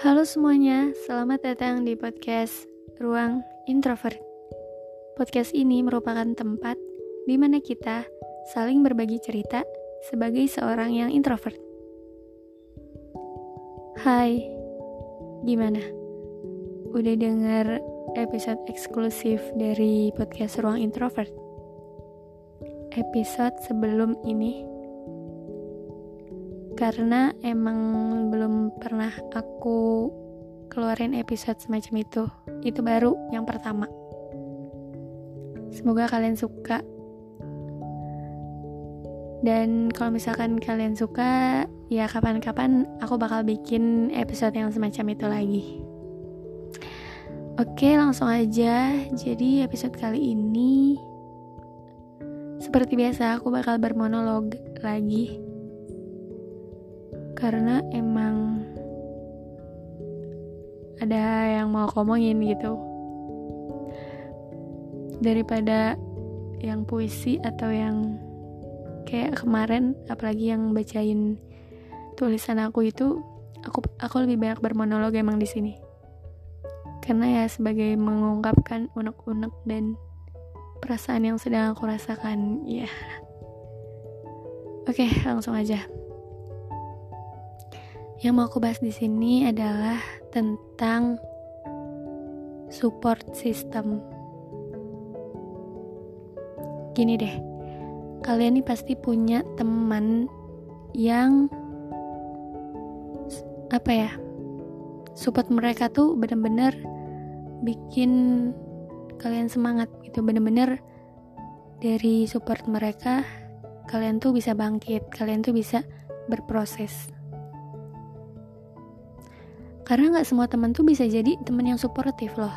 Halo semuanya, selamat datang di podcast Ruang Introvert. Podcast ini merupakan tempat di mana kita saling berbagi cerita sebagai seorang yang introvert. Hai, gimana? Udah denger episode eksklusif dari podcast Ruang Introvert? Episode sebelum ini karena emang belum pernah aku keluarin episode semacam itu. Itu baru yang pertama. Semoga kalian suka. Dan kalau misalkan kalian suka, ya kapan-kapan aku bakal bikin episode yang semacam itu lagi. Oke, langsung aja. Jadi episode kali ini seperti biasa aku bakal bermonolog lagi karena emang ada yang mau ngomongin gitu. Daripada yang puisi atau yang kayak kemarin apalagi yang bacain tulisan aku itu aku aku lebih banyak bermonolog emang di sini. Karena ya sebagai mengungkapkan unek-unek dan perasaan yang sedang aku rasakan ya. Oke langsung aja yang mau aku bahas di sini adalah tentang support system. Gini deh, kalian nih pasti punya teman yang apa ya? Support mereka tuh bener-bener bikin kalian semangat gitu, bener-bener dari support mereka kalian tuh bisa bangkit, kalian tuh bisa berproses karena nggak semua teman tuh bisa jadi teman yang suportif loh.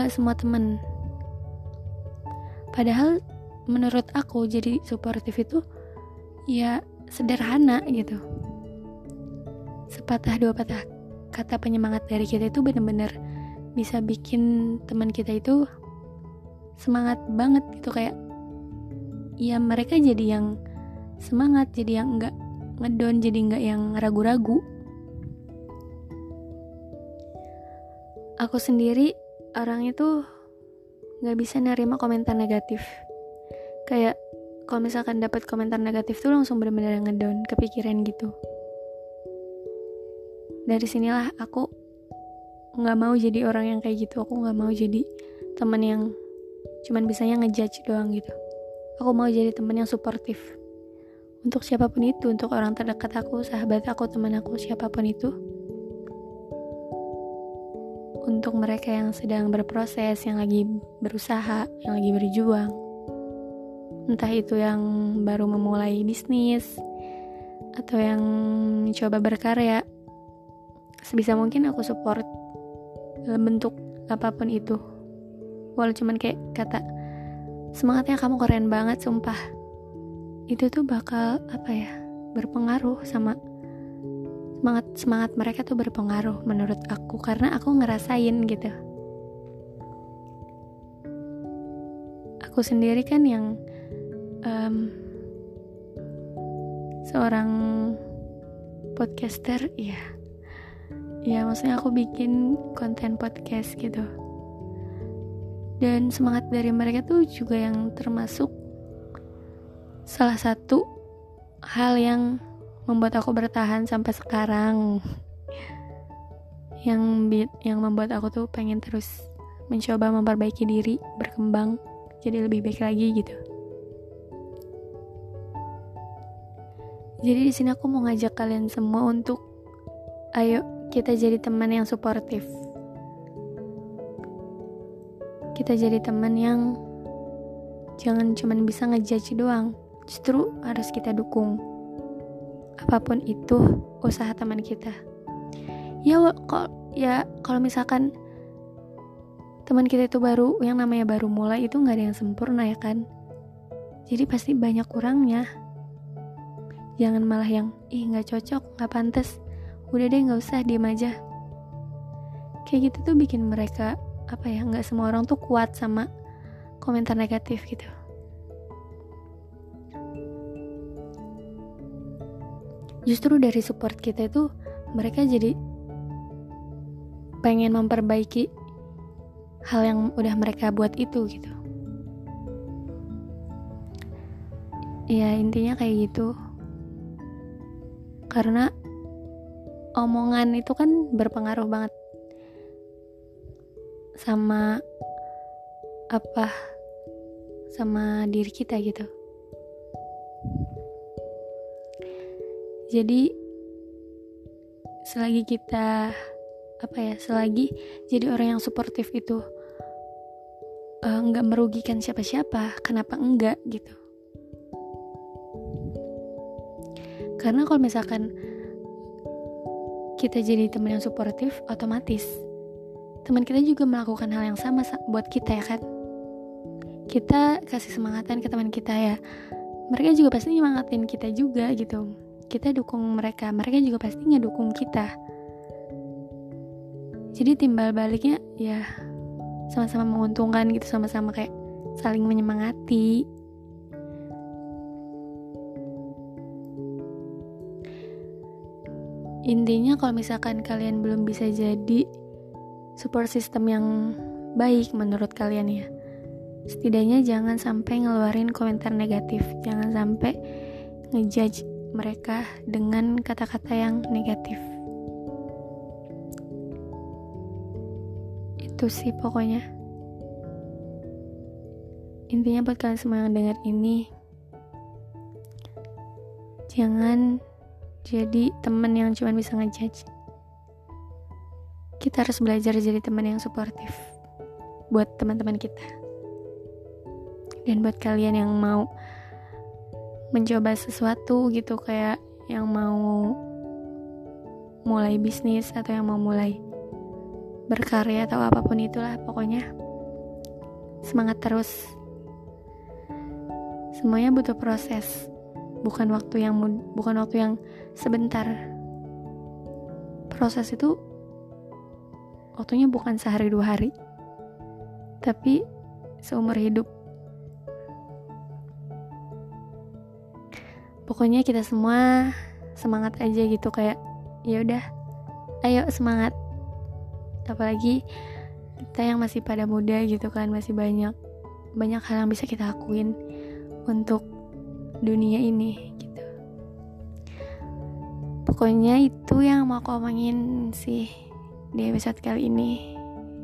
Nggak semua teman padahal menurut aku jadi suportif itu ya sederhana gitu. Sepatah dua patah kata penyemangat dari kita itu bener-bener bisa bikin teman kita itu semangat banget gitu kayak ya mereka jadi yang semangat jadi yang enggak ngedon jadi enggak yang ragu-ragu aku sendiri orang itu nggak bisa nerima komentar negatif. Kayak kalau misalkan dapat komentar negatif tuh langsung bener-bener ngedown kepikiran gitu. Dari sinilah aku nggak mau jadi orang yang kayak gitu. Aku nggak mau jadi teman yang cuman bisanya ngejudge doang gitu. Aku mau jadi teman yang suportif. Untuk siapa pun itu untuk orang terdekat aku sahabat aku teman aku siapa pun itu untuk mereka yang sedang berproses, yang lagi berusaha, yang lagi berjuang. Entah itu yang baru memulai bisnis atau yang mencoba berkarya. Sebisa mungkin aku support dalam bentuk apa pun itu. Walau cuman kayak kata semangatnya kamu keren banget sumpah. Itu tuh bakal apa ya? berpengaruh sama semangat semangat mereka tuh berpengaruh menurut aku karena aku ngerasain gitu. Aku sendiri kan yang um, seorang podcaster ya ya maksudnya aku bikin konten podcast gitu. Dan semangat dari mereka tuh juga yang termasuk salah satu hal yang membuat aku bertahan sampai sekarang. Yang yang membuat aku tuh pengen terus mencoba memperbaiki diri berkembang jadi lebih baik lagi gitu. Jadi di sini aku mau ngajak kalian semua untuk ayo kita jadi teman yang suportif. Kita jadi teman yang jangan cuman bisa ngejudge doang justru harus kita dukung apa pun itu usaha teman kita. Ya kok ya kalau misalkan teman kita itu baru yang namanya baru mulai itu nggak ada yang sempurna ya kan? Jadi pasti banyak kurangnya. Jangan malah yang ih nggak cocok nggak pantas udah deh nggak usah diem aja. Kayak gitu tuh bikin mereka apa ya nggak semua orang tuh kuat sama komentar negatif gitu justru dari support kita itu mereka jadi pengen memperbaiki hal yang udah mereka buat itu gitu. Ya intinya kayak gitu. Karena omongan itu kan berpengaruh banget sama apa? Sama diri kita gitu jadi selagi kita apa ya selagi jadi orang yang suportif itu uh, nggak merugikan siapa-siapa kenapa enggak gitu. Karena kalau misalkan kita jadi teman yang suportif otomatis teman kita juga melakukan hal yang sama buat kita ya kan? Kita kasih semangatan ke teman kita ya. Mereka juga pasti nyemangatin kita juga gitu kita dukung mereka mereka juga pasti ngedukung kita. Jadi timbal baliknya ya sama-sama menguntungkan gitu sama-sama kayak saling menyemangati. Intinya kalau misalkan kalian belum bisa jadi support system yang baik menurut kalian ya setidaknya jangan sampai ngeluarin komentar negatif. Jangan sampai ngejudge mereka dengan kata-kata yang negatif. Itu sih pokoknya. Intinya buat kalian semua yang dengar ini jangan jadi temen yang cuma bisa ngejudge. Kita harus belajar jadi teman yang suportif buat teman-teman kita. Dan buat kalian yang mau mencoba sesuatu gitu kayak yang mau mulai bisnis atau yang mau mulai berkarya atau apa pun itulah pokoknya. Semangat terus. Semuanya butuh proses bukan waktu yang bukan waktu yang sebentar. Proses itu waktunya bukan sehari dua hari tapi seumur hidup pokoknya kita semua semangat aja gitu kayak ya udah ayo semangat. Apalagi kita yang masih pada muda gitu kan masih banyak banyak hal yang bisa kita lakuin untuk dunia ini gitu. Pokoknya itu yang mau aku omongin sih di episode kali ini.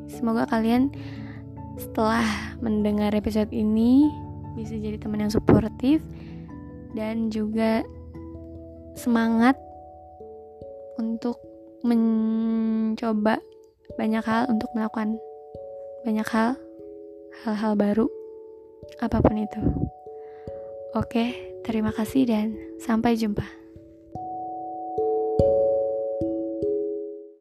Semoga kalian setelah mendengar episode ini bisa jadi teman yang suportif dan juga semangat untuk mencoba banyak hal untuk melakukan banyak hal hal-hal baru apa pun itu. Oke, terima kasih dan sampai jumpa.